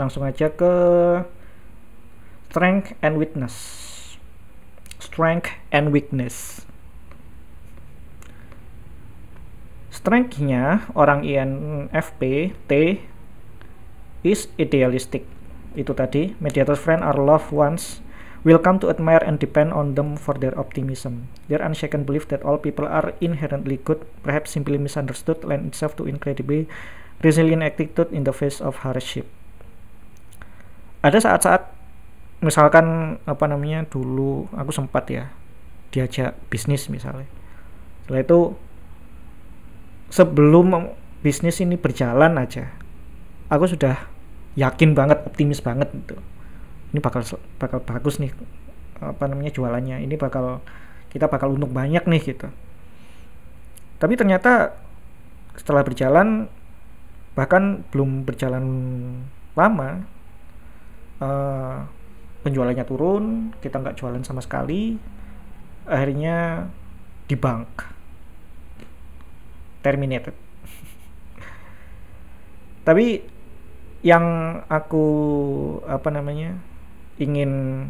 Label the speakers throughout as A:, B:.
A: langsung aja ke strength and weakness strength and weakness strength-nya orang INFP T is idealistic itu tadi mediator friend are loved ones will come to admire and depend on them for their optimism. Their unshaken belief that all people are inherently good, perhaps simply misunderstood, lend itself to incredibly resilient attitude in the face of hardship. Ada saat-saat misalkan apa namanya dulu aku sempat ya diajak bisnis misalnya. Setelah itu sebelum bisnis ini berjalan aja, aku sudah yakin banget, optimis banget itu ini bakal bakal bagus nih apa namanya jualannya. Ini bakal kita bakal untung banyak nih gitu. Tapi ternyata setelah berjalan bahkan belum berjalan lama uh, penjualannya turun kita nggak jualan sama sekali. Akhirnya di bank. Terminated. Tapi yang aku apa namanya ingin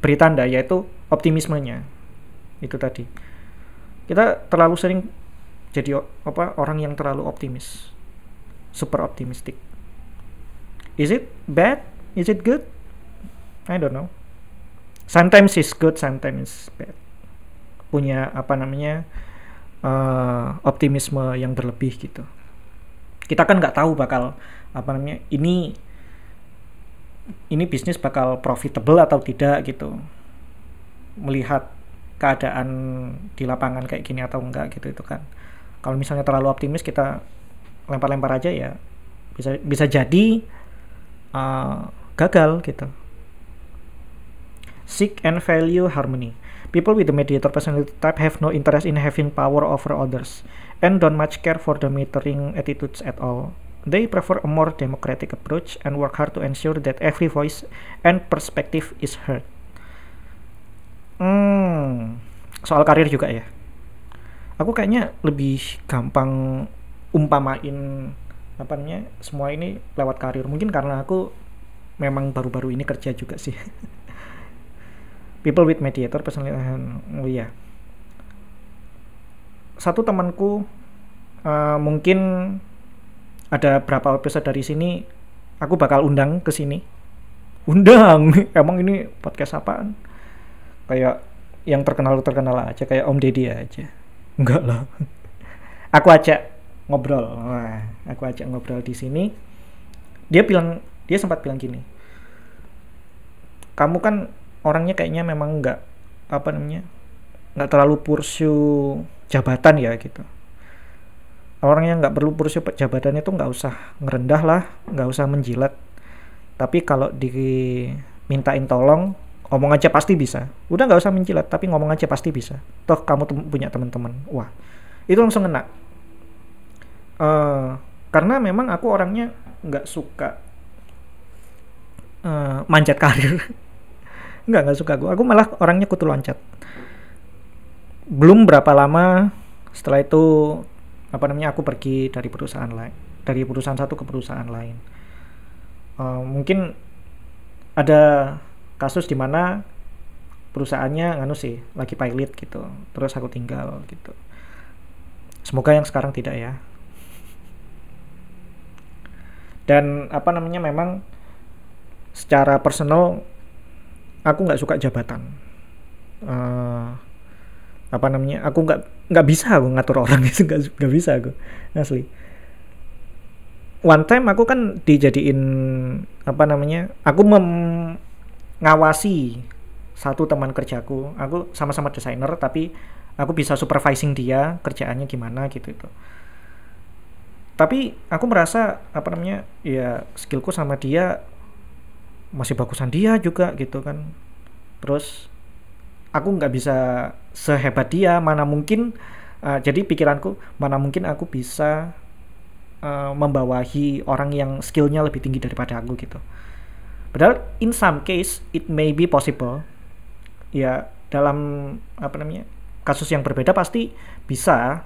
A: beri tanda yaitu optimismenya. Itu tadi. Kita terlalu sering jadi apa orang yang terlalu optimis. Super optimistic is it bad? Is it good? I don't know. Sometimes it's good sometimes it's bad. Punya apa namanya uh, optimisme yang berlebih gitu. Kita kan nggak tahu bakal apa namanya ini ini bisnis bakal profitable atau tidak gitu. Melihat keadaan di lapangan kayak gini atau enggak gitu itu kan. Kalau misalnya terlalu optimis kita lempar-lempar aja ya bisa bisa jadi uh, gagal gitu seek and value harmony people with the mediator personality type have no interest in having power over others and don't much care for the metering attitudes at all They prefer a more democratic approach and work hard to ensure that every voice and perspective is heard. Hmm, soal karir juga ya. Aku kayaknya lebih gampang umpamain apa namanya semua ini lewat karir. Mungkin karena aku memang baru-baru ini kerja juga sih. People with mediator personally, oh iya. Satu temanku uh, mungkin ada berapa episode dari sini aku bakal undang ke sini undang emang ini podcast apaan kayak yang terkenal terkenal aja kayak Om Deddy aja enggak lah aku ajak ngobrol. Wah, aku ajak ngobrol di sini. Dia bilang dia sempat bilang gini kamu kan orangnya kayaknya memang enggak apa namanya nggak terlalu pursue jabatan ya gitu. Orang yang nggak perlu berusia jabatan itu nggak usah ngerendah lah nggak usah menjilat. Tapi kalau dimintain tolong ngomong aja pasti bisa. Udah nggak usah menjilat tapi ngomong aja pasti bisa. Toh kamu tem punya teman-teman. Wah itu langsung kena uh, karena memang aku orangnya nggak suka uh, manjat karir. Nggak nggak suka aku. Aku malah orangnya kutu loncat. Belum berapa lama setelah itu apa namanya aku pergi dari perusahaan lain dari perusahaan satu ke perusahaan lain. Uh, mungkin ada kasus di mana perusahaannya nganu sih lagi pilot gitu. Terus aku tinggal gitu. Semoga yang sekarang tidak ya dan apa namanya memang secara personal aku nggak suka jabatan. Uh, apa namanya aku nggak nggak bisa aku ngatur orang itu nggak nggak bisa aku asli. One time aku kan dijadiin apa namanya aku mengawasi satu teman kerjaku. Aku sama-sama desainer tapi aku bisa supervising dia kerjaannya gimana gitu itu tapi aku merasa apa namanya ya skillku sama dia masih bagusan dia juga gitu kan. Terus aku nggak bisa sehebat dia mana mungkin uh, jadi pikiranku mana mungkin aku bisa uh, membawahi orang yang skillnya lebih tinggi daripada aku gitu. Padahal in some case it may be possible. Ya dalam apa namanya kasus yang berbeda pasti bisa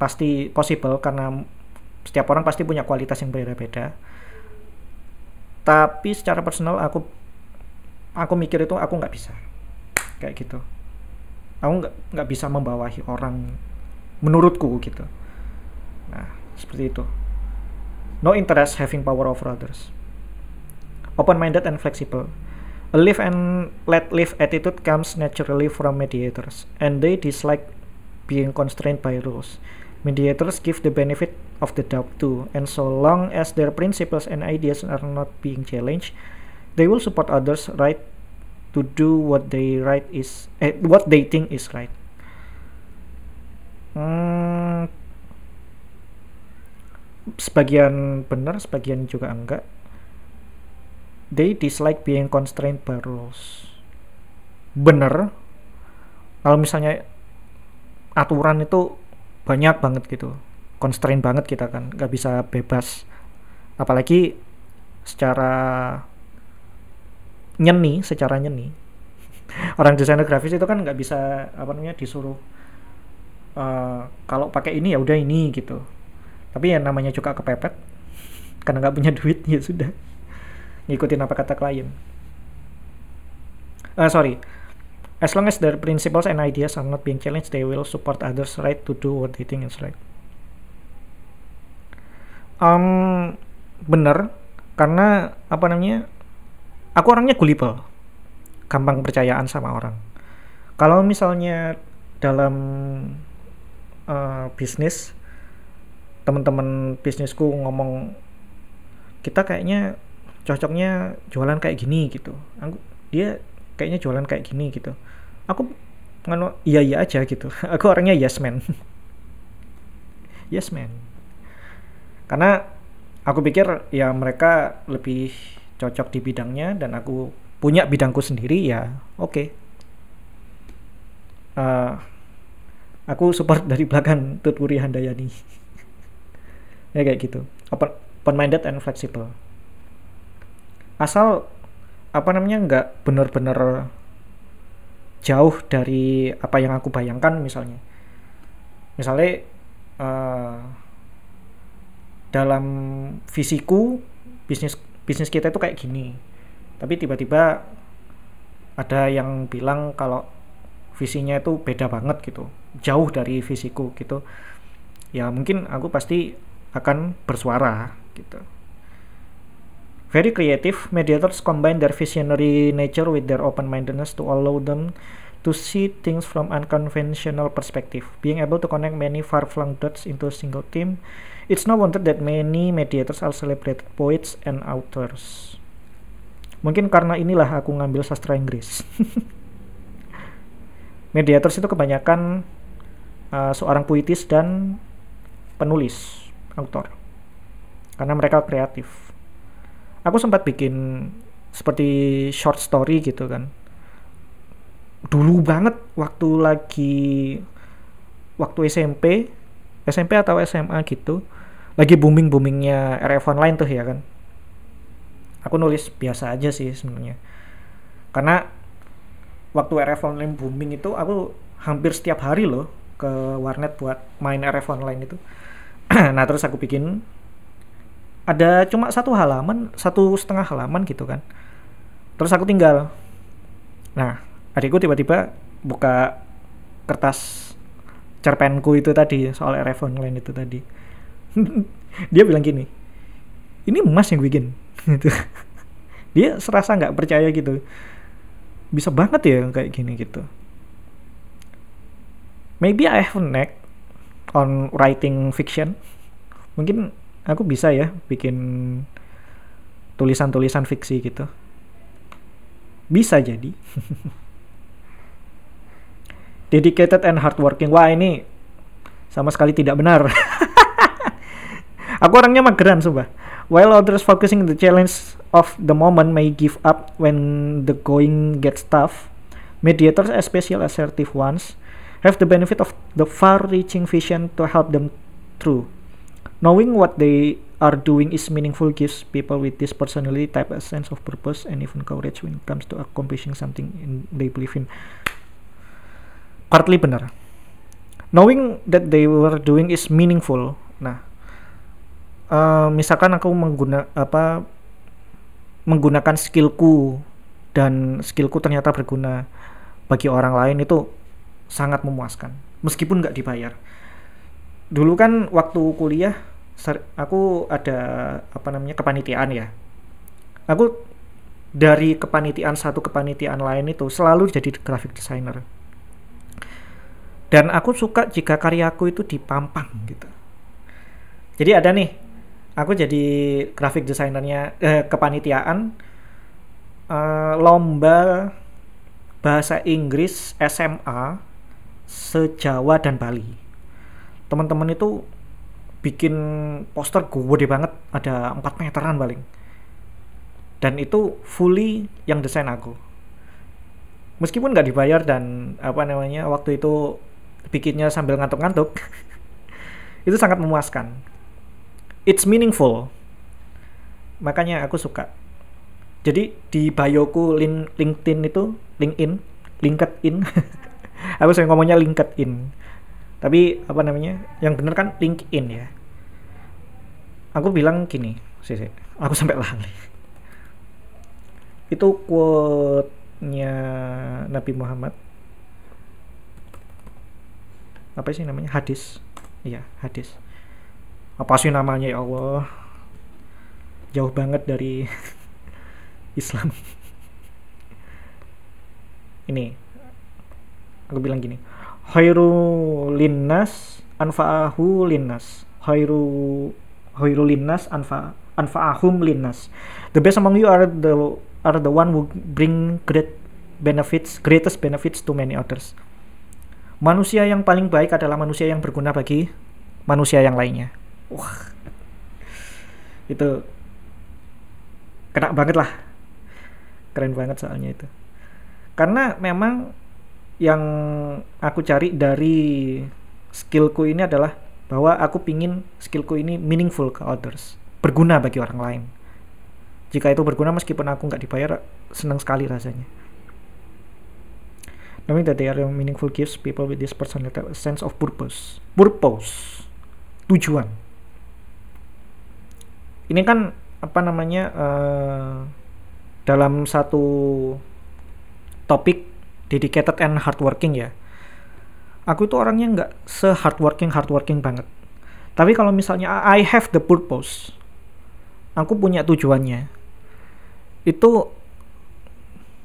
A: pasti possible karena setiap orang pasti punya kualitas yang berbeda-beda. Tapi secara personal aku aku mikir itu aku nggak bisa. Kayak gitu. Aku nggak nggak bisa membawahi orang menurutku gitu. Nah seperti itu. No interest having power over others. Open minded and flexible. A live and let live attitude comes naturally from mediators and they dislike being constrained by rules mediators give the benefit of the doubt too and so long as their principles and ideas are not being challenged they will support others right to do what they right is eh, what they think is right. Hmm, sebagian benar sebagian juga enggak. They dislike being constrained by rules. Bener kalau misalnya aturan itu banyak banget gitu. Constraint banget kita kan nggak bisa bebas. Apalagi secara nyeni secara nyeni. Orang desainer grafis itu kan nggak bisa apa namanya disuruh uh, kalau pakai ini ya udah ini gitu. Tapi yang namanya juga kepepet karena nggak punya duit ya sudah. Ngikutin apa kata klien. Uh, sorry As long as their principles and ideas are not being challenged, they will support others' right to do what they think is right. Um, bener, karena apa namanya? Aku orangnya gullible, gampang percayaan sama orang. Kalau misalnya dalam uh, bisnis, teman-teman bisnisku ngomong kita kayaknya cocoknya jualan kayak gini gitu. Aku, dia kayaknya jualan kayak gini gitu. Aku nganu iya iya aja gitu. Aku orangnya yes man. Yes man. Karena aku pikir ya mereka lebih cocok di bidangnya dan aku punya bidangku sendiri ya oke. Okay. uh, aku support dari belakang Tutwuri Handayani. Ya kayak gitu. Open, open minded and flexible. Asal apa namanya nggak benar-benar jauh dari apa yang aku bayangkan misalnya. Misalnya uh, dalam visiku bisnis bisnis kita itu kayak gini. Tapi tiba-tiba ada yang bilang kalau visinya itu beda banget gitu jauh dari visiku gitu. Ya mungkin aku pasti akan bersuara gitu Very creative, mediators combine their visionary nature with their open-mindedness to allow them to see things from unconventional perspective. Being able to connect many far-flung dots into a single theme, it's no wonder that many mediators are celebrated poets and authors. Mungkin karena inilah aku ngambil sastra Inggris. mediators itu kebanyakan uh, seorang puitis dan penulis, autor. Karena mereka kreatif aku sempat bikin seperti short story gitu kan. Dulu banget waktu lagi waktu SMP SMP atau SMA gitu lagi booming boomingnya RF online tuh ya kan. Aku nulis biasa aja sih sebenarnya. Karena waktu RF online booming itu aku hampir setiap hari loh ke warnet buat main RF online itu. Nah terus aku bikin ada cuma satu halaman satu setengah halaman gitu kan. Terus aku tinggal. Nah adikku tiba-tiba buka kertas cerpenku itu tadi soal RF online itu tadi. Dia bilang gini ini emas yang bikin. Gitu. Dia serasa nggak percaya gitu. Bisa banget ya kayak gini gitu. Maybe I have a knack on writing fiction. Mungkin aku bisa ya bikin tulisan-tulisan fiksi gitu. Bisa jadi. Dedicated and hardworking. Wah ini sama sekali tidak benar. Aku orangnya mageran sumpah. While others focusing the challenge of the moment may give up when the going gets tough mediators especially assertive ones have the benefit of the far-reaching vision to help them through Knowing what they are doing is meaningful gives people with this personality type a sense of purpose and even courage when it comes to accomplishing something in they believe in. Partly benar. Knowing that they were doing is meaningful. Nah, uh, misalkan aku mengguna apa menggunakan skillku dan skillku ternyata berguna bagi orang lain itu sangat memuaskan meskipun nggak dibayar dulu kan waktu kuliah aku ada apa namanya kepanitiaan ya. Aku dari kepanitiaan satu kepanitiaan lain itu selalu jadi graphic designer. Dan aku suka jika karyaku itu dipampang gitu. Jadi ada nih aku jadi graphic desainernya eh, kepanitiaan eh, lomba bahasa Inggris SMA sejawa dan Bali. Teman-teman itu bikin poster gede banget ada 4 meteran paling. Dan itu fully yang desain aku. Meskipun nggak dibayar dan apa namanya waktu itu bikinnya sambil ngantuk-ngantuk itu sangat memuaskan. It's meaningful. Makanya aku suka. Jadi di bioku link, LinkedIn itu LinkedIn LinkedIn. Aku sering ngomongnya LinkedIn tapi apa namanya yang bener kan LinkedIn ya. Aku bilang gini sih aku sampai lali. Itu quote-nya Nabi Muhammad. Apa sih namanya? Hadis. Iya hadis. Apa sih namanya ya Allah? Jauh banget dari Islam. Ini aku bilang gini khairu linnas anfa'ahu linnas. Khairu khairu linnas anfa anfa'ahum linnas. The best among you are the are the one who bring great benefits greatest benefits to many others. Manusia yang paling baik adalah manusia yang berguna bagi manusia yang lainnya. Wah. Itu kena banget lah. Keren banget soalnya itu. Karena memang yang aku cari dari skillku ini adalah bahwa aku pingin skillku ini meaningful ke others berguna bagi orang lain. Jika itu berguna meskipun aku nggak dibayar senang sekali rasanya. Knowing that they are meaningful gives people with this personality a sense of purpose. Purpose. Tujuan. Ini kan apa namanya uh, dalam satu topik dedicated and hardworking ya. Aku itu orangnya nggak se hardworking hardworking banget. Tapi kalau misalnya I have the purpose aku punya tujuannya. Itu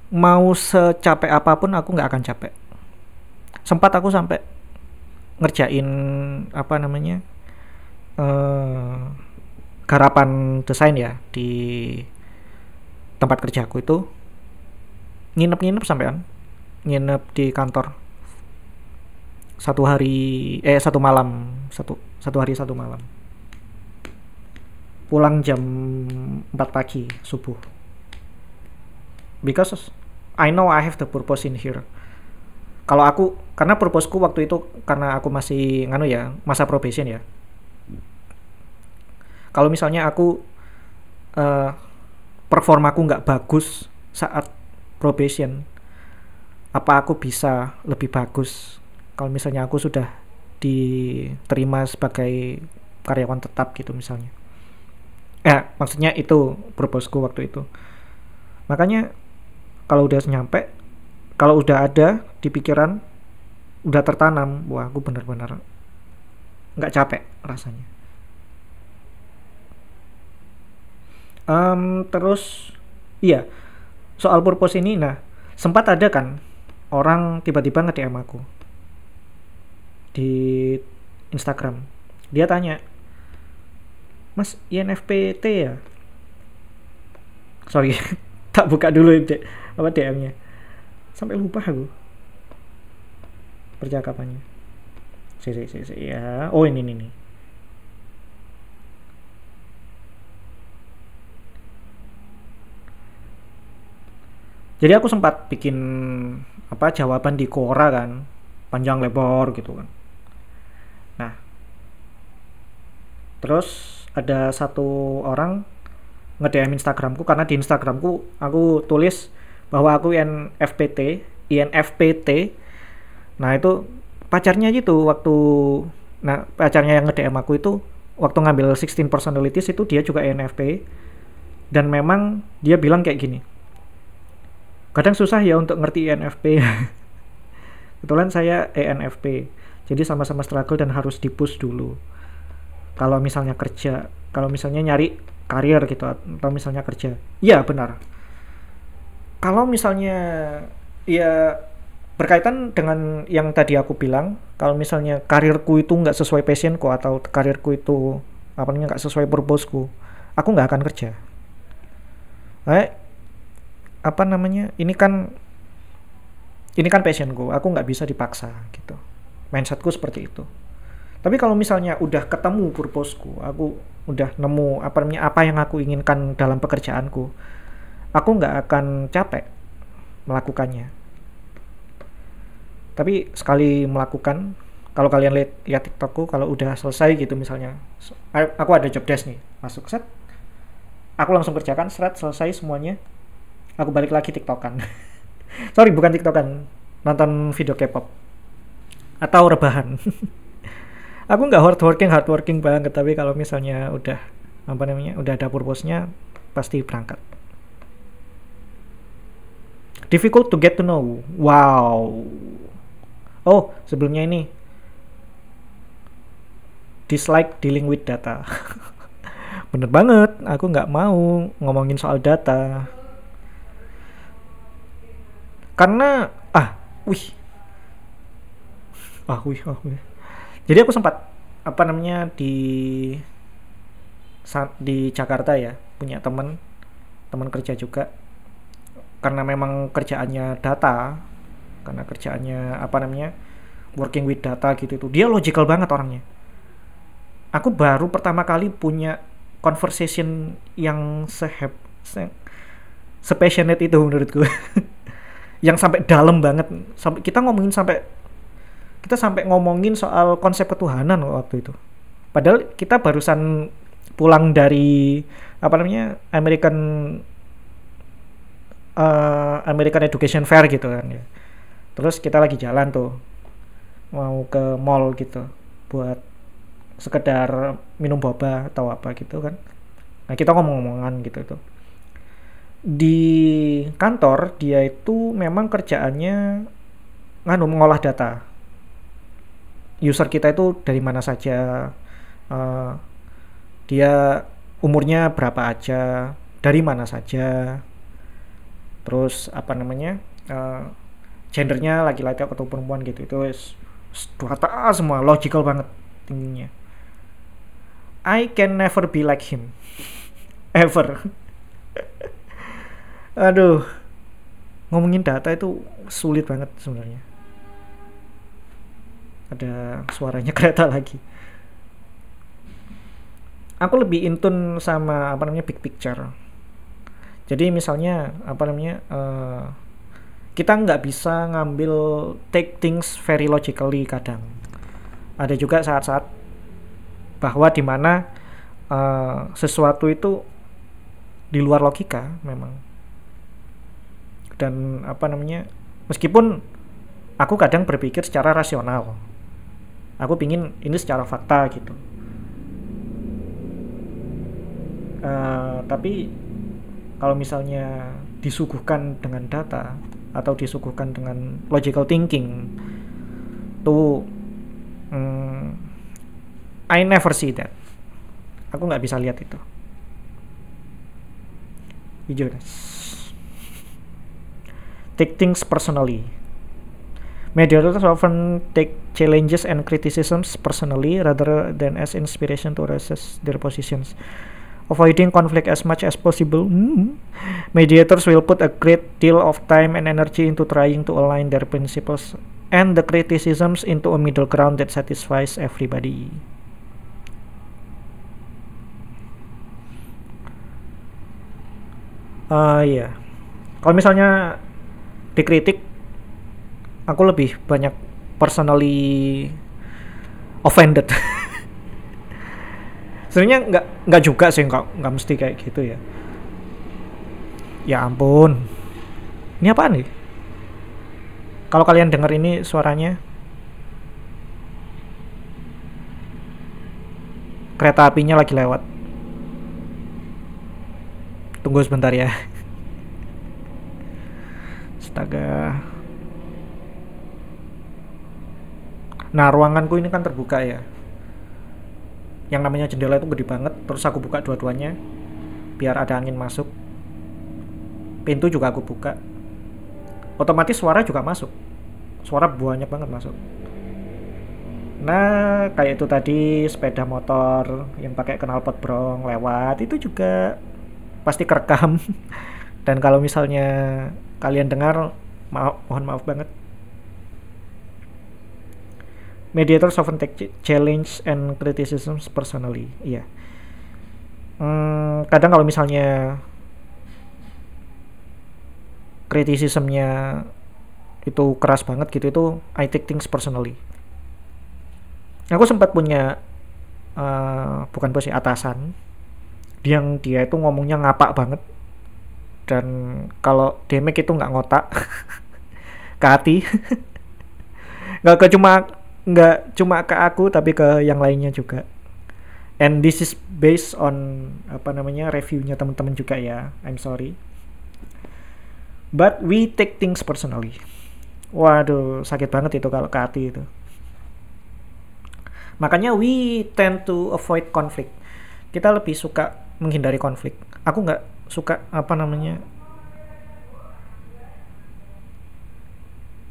A: mau secapek apa pun aku nggak akan capek. Sempat aku sampai ngerjain apa namanya uh, garapan desain ya di tempat kerjaku itu. Nginep-nginep sampean nginep di kantor. Satu hari eh satu malam. Satu satu hari satu malam. Pulang jam 4 pagi subuh. Because I know I have the purpose in here. Kalau aku karena purposeku waktu itu karena aku masih nganu ya masa probation ya. Kalau misalnya aku uh, performaku nggak bagus saat probation apa aku bisa lebih bagus? Kalau misalnya aku sudah diterima sebagai karyawan tetap gitu misalnya. Eh maksudnya itu proposeku waktu itu. Makanya kalau udah nyampe kalau udah ada di pikiran udah tertanam wah aku bener-bener nggak capek rasanya. Um, terus iya soal purpose ini nah sempat ada kan orang tiba-tiba nge-DM aku di Instagram. Dia tanya mas INFPT ya? Sorry tak buka dulu apa DM-nya sampai lupa aku percakapannya. Si si si, si ya. Oh ini ini nih jadi aku sempat bikin apa jawaban di Quora kan panjang lebar gitu kan. Nah terus ada satu orang nge-DM Instagramku karena di Instagramku aku tulis bahwa aku INFPT INFPT nah itu pacarnya gitu waktu nah pacarnya yang nge-DM aku itu waktu ngambil 16 personalities itu dia juga INFP dan memang dia bilang kayak gini kadang susah ya untuk ngerti INFP kebetulan saya ENFP jadi sama-sama struggle dan harus dipush dulu. Kalau misalnya kerja kalau misalnya nyari karir gitu atau misalnya kerja. Iya benar. Kalau misalnya ya berkaitan dengan yang tadi aku bilang kalau misalnya karirku itu nggak sesuai passionku atau karirku itu apa namanya nggak sesuai purposeku aku nggak akan kerja. Eh, apa namanya ini kan ini kan passionku aku nggak bisa dipaksa gitu. Mindsetku seperti itu. Tapi kalau misalnya udah ketemu purposeku aku udah nemu apa namanya apa yang aku inginkan dalam pekerjaanku aku nggak akan capek melakukannya. Tapi sekali melakukan kalau kalian lihat lihat TikTokku kalau udah selesai gitu misalnya aku ada job desk nih masuk set. Aku langsung kerjakan seret selesai semuanya aku balik lagi TikTokan. Sorry bukan TikTokan. Nonton video K-pop. Atau rebahan. Aku nggak hard working hard working banget. Tapi kalau misalnya udah apa namanya udah ada purpose-nya pasti berangkat. Difficult to get to know. Wow. Oh sebelumnya ini. Dislike dealing with data. Bener banget. Aku nggak mau ngomongin soal data karena ah wih. Ah wih ah wih. Jadi aku sempat apa namanya di di Jakarta ya punya temen teman kerja juga. Karena memang kerjaannya data karena kerjaannya apa namanya working with data gitu itu. Dia logical banget orangnya. Aku baru pertama kali punya conversation yang seheb se, sepassionate itu menurutku yang sampai dalam banget. Sampai kita ngomongin sampai kita sampai ngomongin soal konsep ketuhanan waktu itu. Padahal kita barusan pulang dari apa namanya American uh, American Education Fair gitu kan ya. Terus kita lagi jalan tuh mau ke mall gitu buat sekedar minum boba atau apa gitu kan. Nah kita ngomong-ngomongan gitu tuh di kantor dia itu memang kerjaannya nganu mengolah data. User kita itu dari mana saja uh, dia umurnya berapa aja dari mana saja. Terus apa namanya uh, gendernya laki-laki atau perempuan gitu itu rata semua logical banget tingginya. I can never be like him. Ever aduh ngomongin data itu sulit banget sebenarnya. Ada suaranya kereta lagi. Aku lebih intun sama apa namanya big picture. Jadi misalnya apa namanya uh, kita nggak bisa ngambil take things very logically kadang. Ada juga saat-saat bahwa di mana uh, eh, sesuatu itu di luar logika memang dan apa namanya meskipun aku kadang berpikir secara rasional aku pingin ini secara fakta gitu. Uh, tapi kalau misalnya disuguhkan dengan data atau disuguhkan dengan logical thinking tuh hmm, I never see that. Aku nggak bisa lihat itu. Hijau take things personally Mediators often take challenges and criticisms personally rather than as inspiration to assess their positions avoiding conflict as much as possible. Hmm. Mediators will put a great deal of time and energy into trying to align their principles and the criticisms into a middle ground that satisfies everybody. Uh, iya. Kalau misalnya dikritik, aku lebih banyak personally offended. sebenarnya nggak nggak juga sih nggak nggak mesti kayak gitu ya. Ya ampun. Ini apa nih? Kalau kalian dengar ini suaranya. Kereta apinya lagi lewat. Tunggu sebentar ya astaga. Nah ruanganku ini kan terbuka ya. Yang namanya jendela itu gede banget terus aku buka dua-duanya biar ada angin masuk. Pintu juga aku buka. Otomatis suara juga masuk. Suara banyak banget masuk. Nah kayak itu tadi sepeda motor yang pakai knalpot brong lewat itu juga pasti kerekam. Dan kalau misalnya kalian dengar maaf mohon maaf banget. Mediators often take challenge and criticisms personally iya. Hmm, kadang kalau misalnya kritisismnya itu keras banget gitu itu I take things personally. Aku sempat punya uh, bukan bos atasan. Yang dia itu ngomongnya ngapak banget dan kalau demek itu nggak ngotak ke hati. Nggak ke cuma nggak cuma ke aku tapi ke yang lainnya juga. And this is based on apa namanya reviewnya teman-teman juga ya. I'm sorry. But we take things personally. Waduh sakit banget itu kalau ke hati itu. Makanya we tend to avoid conflict. Kita lebih suka menghindari konflik. Aku nggak suka apa namanya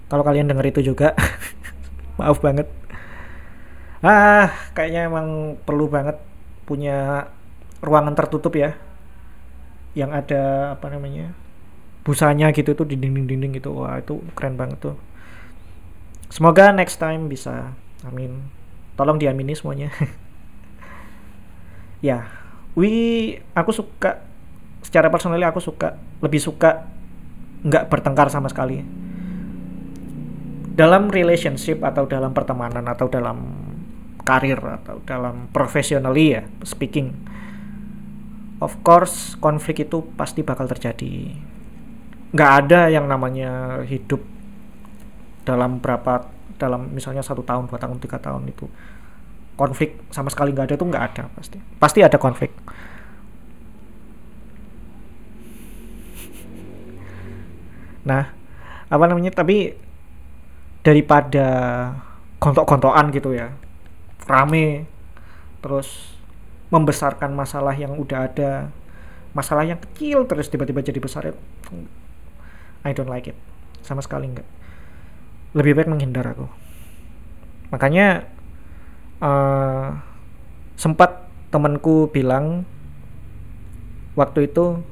A: kalau kalian denger itu juga maaf banget. Ah kayaknya emang perlu banget punya ruangan tertutup ya yang ada apa namanya busanya gitu tuh di dinding-dinding gitu. Wah itu keren banget tuh. Semoga next time bisa. Amin. Tolong diamini semuanya. Ya we aku suka secara personally aku suka lebih suka nggak bertengkar sama sekali. Dalam relationship atau dalam pertemanan atau dalam karir atau dalam professionally ya speaking of course konflik itu pasti bakal terjadi. Nggak ada yang namanya hidup dalam berapa dalam misalnya satu tahun dua tahun tiga tahun itu konflik sama sekali nggak ada itu nggak ada pasti. Pasti ada konflik nah apa namanya tapi daripada gontok-gontokan gitu ya rame terus membesarkan masalah yang udah ada masalah yang kecil terus tiba-tiba jadi besar ya I don't like it. Sama sekali enggak. Lebih baik menghindar aku. Makanya uh, sempat temanku bilang waktu itu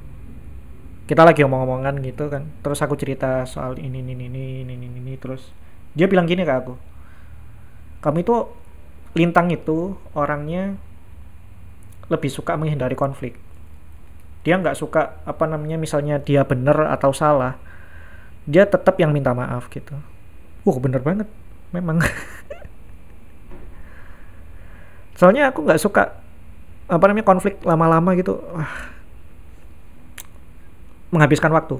A: kita lagi omong-omongan gitu kan. Terus aku cerita soal ini ini ini ini ini, ini terus dia bilang gini ke aku. Kamu itu lintang itu orangnya lebih suka menghindari konflik. Dia nggak suka apa namanya misalnya dia benar atau salah dia tetap yang minta maaf gitu. Wah bener banget memang. Soalnya aku nggak suka apa namanya konflik lama-lama gitu. Wah menghabiskan waktu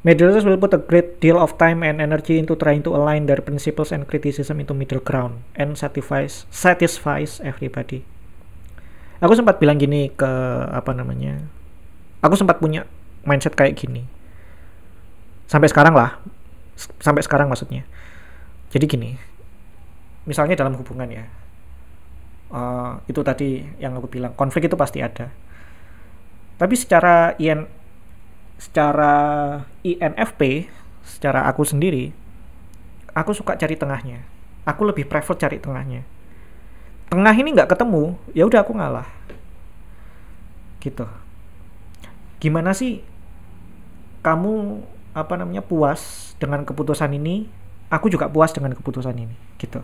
A: Mediators will put a great deal of time and energy into trying to align their principles and criticism into middle ground and satisfies satisfies everybody. Aku sempat bilang gini ke apa namanya? Aku sempat punya mindset kayak gini. Sampai sekarang lah. Sampai sekarang maksudnya. Jadi gini. Misalnya dalam hubungan ya. Uh, itu tadi yang aku bilang konflik itu pasti ada. Tapi secara IN secara INFP secara aku sendiri aku suka cari tengahnya. Aku lebih prefer cari tengahnya. Tengah ini nggak ketemu ya udah aku ngalah. Gitu. Gimana sih kamu apa namanya puas dengan keputusan ini? Aku juga puas dengan keputusan ini gitu.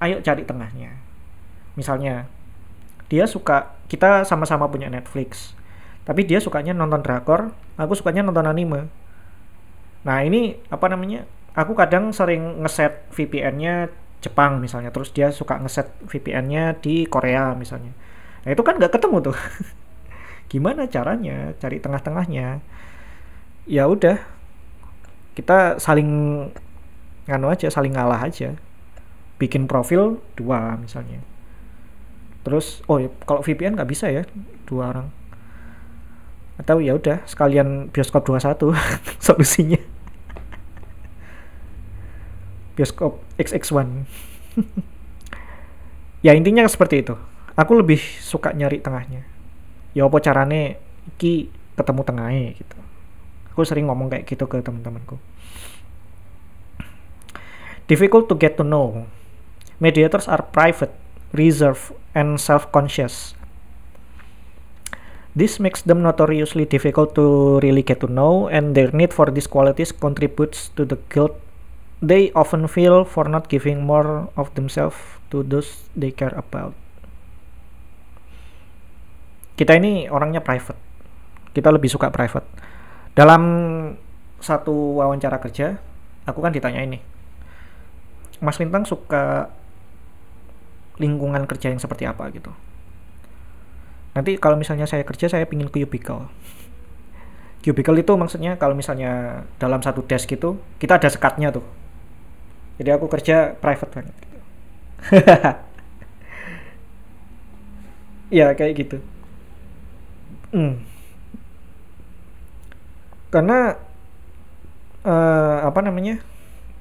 A: Ayo cari tengahnya misalnya dia suka kita sama-sama punya Netflix tapi dia sukanya nonton drakor aku sukanya nonton anime. Nah ini apa namanya aku kadang sering ngeset VPN-nya Jepang misalnya terus dia suka ngeset VPN-nya di Korea misalnya. Nah itu kan nggak ketemu tuh. Gimana caranya cari tengah-tengahnya? Ya udah kita saling nganu aja saling ngalah aja. Bikin profil dua misalnya terus oh ya, kalau VPN nggak bisa ya dua orang. Atau ya udah sekalian bioskop 21 solusinya. Bioskop XX1 ya intinya seperti itu. Aku lebih suka nyari tengahnya. Ya apa carane ki ketemu tengahnya gitu. Aku sering ngomong kayak gitu ke teman-temanku. Difficult to get to know. Mediators are private reserved and self-conscious This makes them notoriously difficult to really get to know, and their need for these qualities contributes to the guilt they often feel for not giving more of themselves to those they care about. Kita ini orangnya private. Kita lebih suka private. Dalam satu wawancara kerja, aku kan ditanya ini. Mas Lintang suka lingkungan kerja yang seperti apa gitu. Nanti kalau misalnya saya kerja saya pingin cubicle cubicle itu maksudnya kalau misalnya dalam satu desk itu kita ada sekatnya tuh. Jadi aku kerja private banget gitu. ya kayak gitu. Hmm. karena uh, apa namanya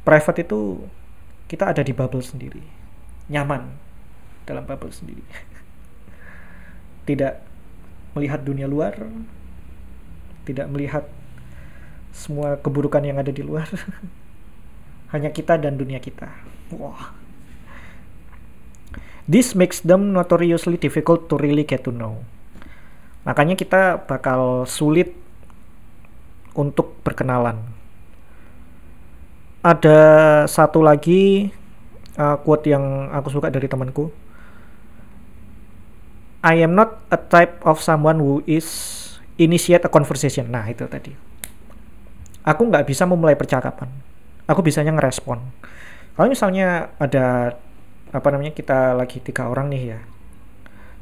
A: private itu kita ada di bubble sendiri. Nyaman dalam bubble sendiri tidak melihat dunia luar, tidak melihat semua keburukan yang ada di luar. Hanya kita dan dunia kita. Wah. This makes them notoriously difficult to really get to know. Makanya kita bakal sulit untuk berkenalan. Ada satu lagi uh, quote yang aku suka dari temanku I am not a type of someone who is initiate a conversation. Nah itu tadi. Aku nggak bisa memulai percakapan. Aku bisanya ngerespon. Kalau misalnya ada apa namanya kita lagi tiga orang nih ya.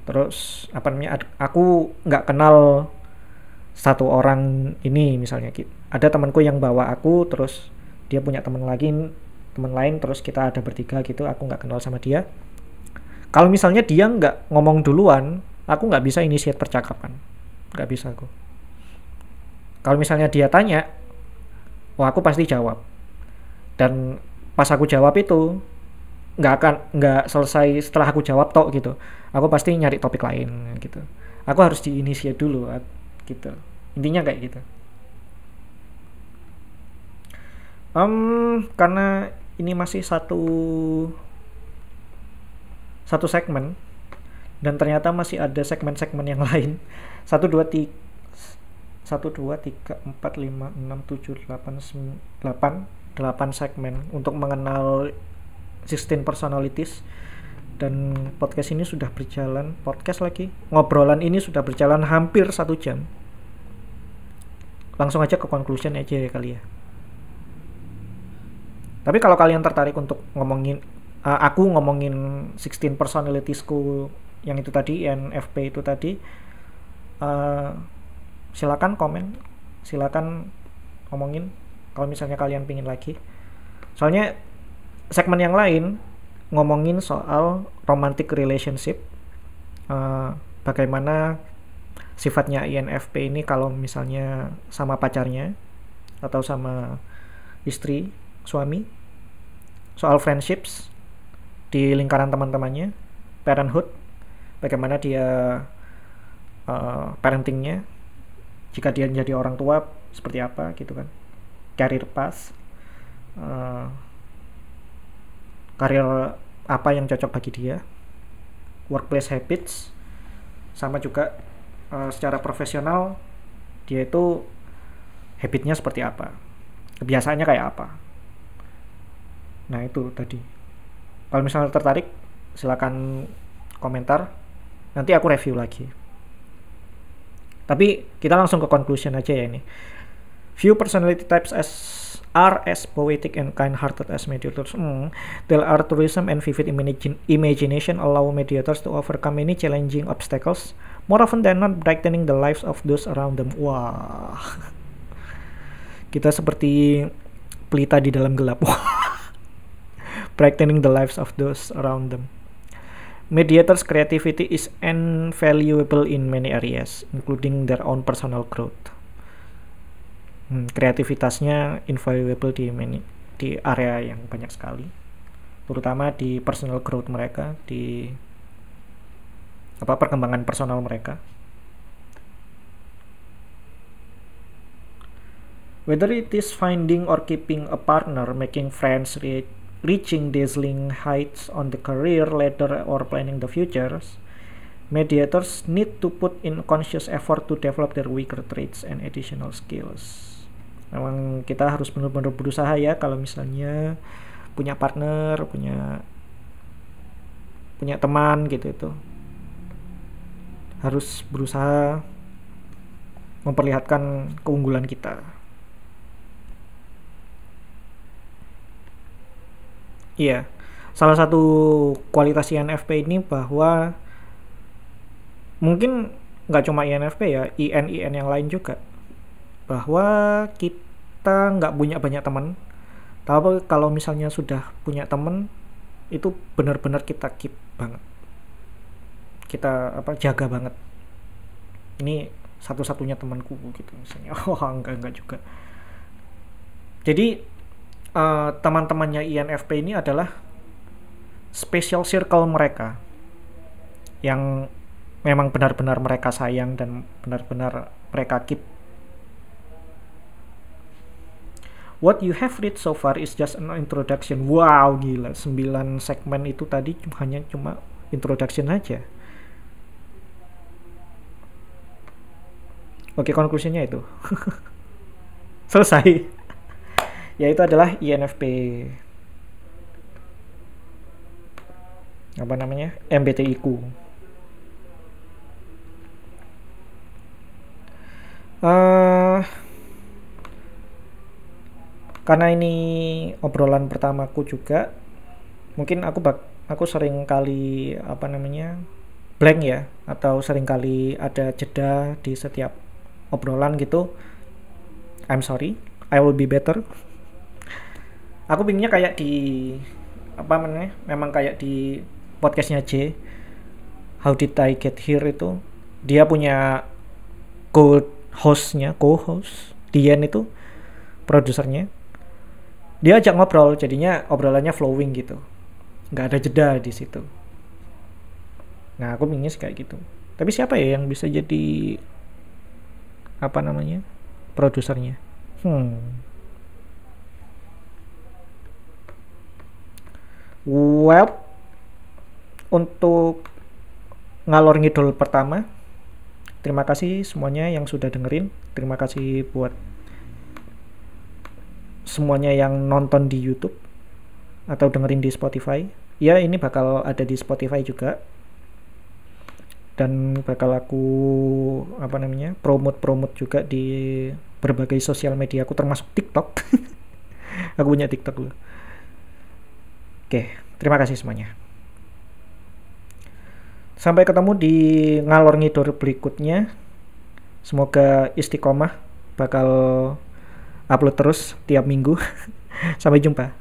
A: Terus apa namanya aku nggak kenal satu orang ini misalnya ada temanku yang bawa aku terus dia punya teman lagi teman lain terus kita ada bertiga gitu aku nggak kenal sama dia kalau misalnya dia nggak ngomong duluan, aku nggak bisa initiate percakapan. Nggak bisa aku. Kalau misalnya dia tanya, wah aku pasti jawab. Dan pas aku jawab itu, nggak akan nggak selesai setelah aku jawab tok gitu. Aku pasti nyari topik lain gitu. Aku harus diinisiat dulu gitu. Intinya kayak gitu. Um, karena ini masih satu satu segmen dan ternyata masih ada segmen-segmen yang lain. Satu dua tiga satu dua tiga empat lima enam tujuh delapan delapan delapan segmen untuk mengenal 16 personalities. Dan podcast ini sudah berjalan podcast lagi ngobrolan ini sudah berjalan hampir satu jam. Langsung aja ke conclusion aja ya kali ya. Tapi kalau kalian tertarik untuk ngomongin uh, aku ngomongin 16 personalitiesku yang itu tadi NFP itu tadi uh, silakan komen silakan ngomongin kalau misalnya kalian pingin lagi. Soalnya segmen yang lain ngomongin soal romantic relationship uh, bagaimana sifatnya INFP ini kalau misalnya sama pacarnya atau sama istri suami soal friendships di lingkaran teman-temannya parenthood bagaimana dia uh, parentingnya jika dia menjadi orang tua seperti apa gitu kan. Karir pas uh, karir apa yang cocok bagi dia workplace habits sama juga uh, secara profesional dia itu habitnya seperti apa kebiasaannya kayak apa. Nah itu tadi kalau misalnya tertarik silakan komentar nanti aku review lagi tapi kita langsung ke conclusion aja ya ini few personality types as are as poetic and kind-hearted as mediators. Mm. Their altruism and vivid imagination allow mediators to overcome many challenging obstacles, more often than not brightening the lives of those around them. Wah, kita seperti pelita di dalam gelap. brightening the lives of those around them. Mediators' creativity is invaluable in many areas, including their own personal growth. Hmm, kreativitasnya invaluable di many, di area yang banyak sekali, terutama di personal growth mereka, di apa perkembangan personal mereka. Whether it is finding or keeping a partner, making friends, re reaching dazzling heights on the career ladder, or planning the futures, mediators need to put in conscious effort to develop their weaker traits and additional skills. Memang kita harus benar-benar berusaha ya kalau misalnya punya partner, punya punya teman gitu itu harus berusaha memperlihatkan keunggulan kita. Iya, salah satu kualitas INFP ini bahwa mungkin nggak cuma INFP ya, IN-IN yang lain juga. Bahwa kita nggak punya banyak teman, tapi kalau misalnya sudah punya teman, itu benar-benar kita keep banget. Kita apa jaga banget. Ini satu-satunya temanku gitu misalnya. Oh enggak enggak juga. Jadi uh, teman-temannya INFP ini adalah special circle mereka yang memang benar-benar mereka sayang dan benar-benar mereka keep. What you have read so far is just an introduction. Wow, gila. 9 segmen itu tadi hanya cuma introduction aja. Oke, konklusinya itu. Selesai yaitu adalah INFP apa namanya? MBTIQ uh, eh, karena ini obrolan pertamaku juga mungkin aku bak aku sering kali apa namanya blank ya atau sering kali ada jeda di setiap obrolan gitu. I'm sorry I will be better aku pinginnya kayak di apa namanya memang kayak di podcastnya J. How Did I Get Here itu dia punya co hostnya co-host Dian itu produsernya. Dia ajak ngobrol jadinya obrolannya flowing gitu. Nggak ada jeda di situ. Nah aku pinginnya kayak gitu. Tapi siapa ya yang bisa jadi apa namanya produsernya? Hmm web untuk ngalor ngidul pertama. Terima kasih semuanya yang sudah dengerin. Terima kasih buat semuanya yang nonton di YouTube atau dengerin di Spotify. Ya ini bakal ada di Spotify juga. Dan bakal aku apa namanya promote promote juga di berbagai sosial media aku termasuk TikTok. Aku punya TikTok loh Oke, terima kasih semuanya. Sampai ketemu di ngalor ngidor berikutnya. Semoga istiqomah bakal upload terus tiap minggu. Sampai jumpa.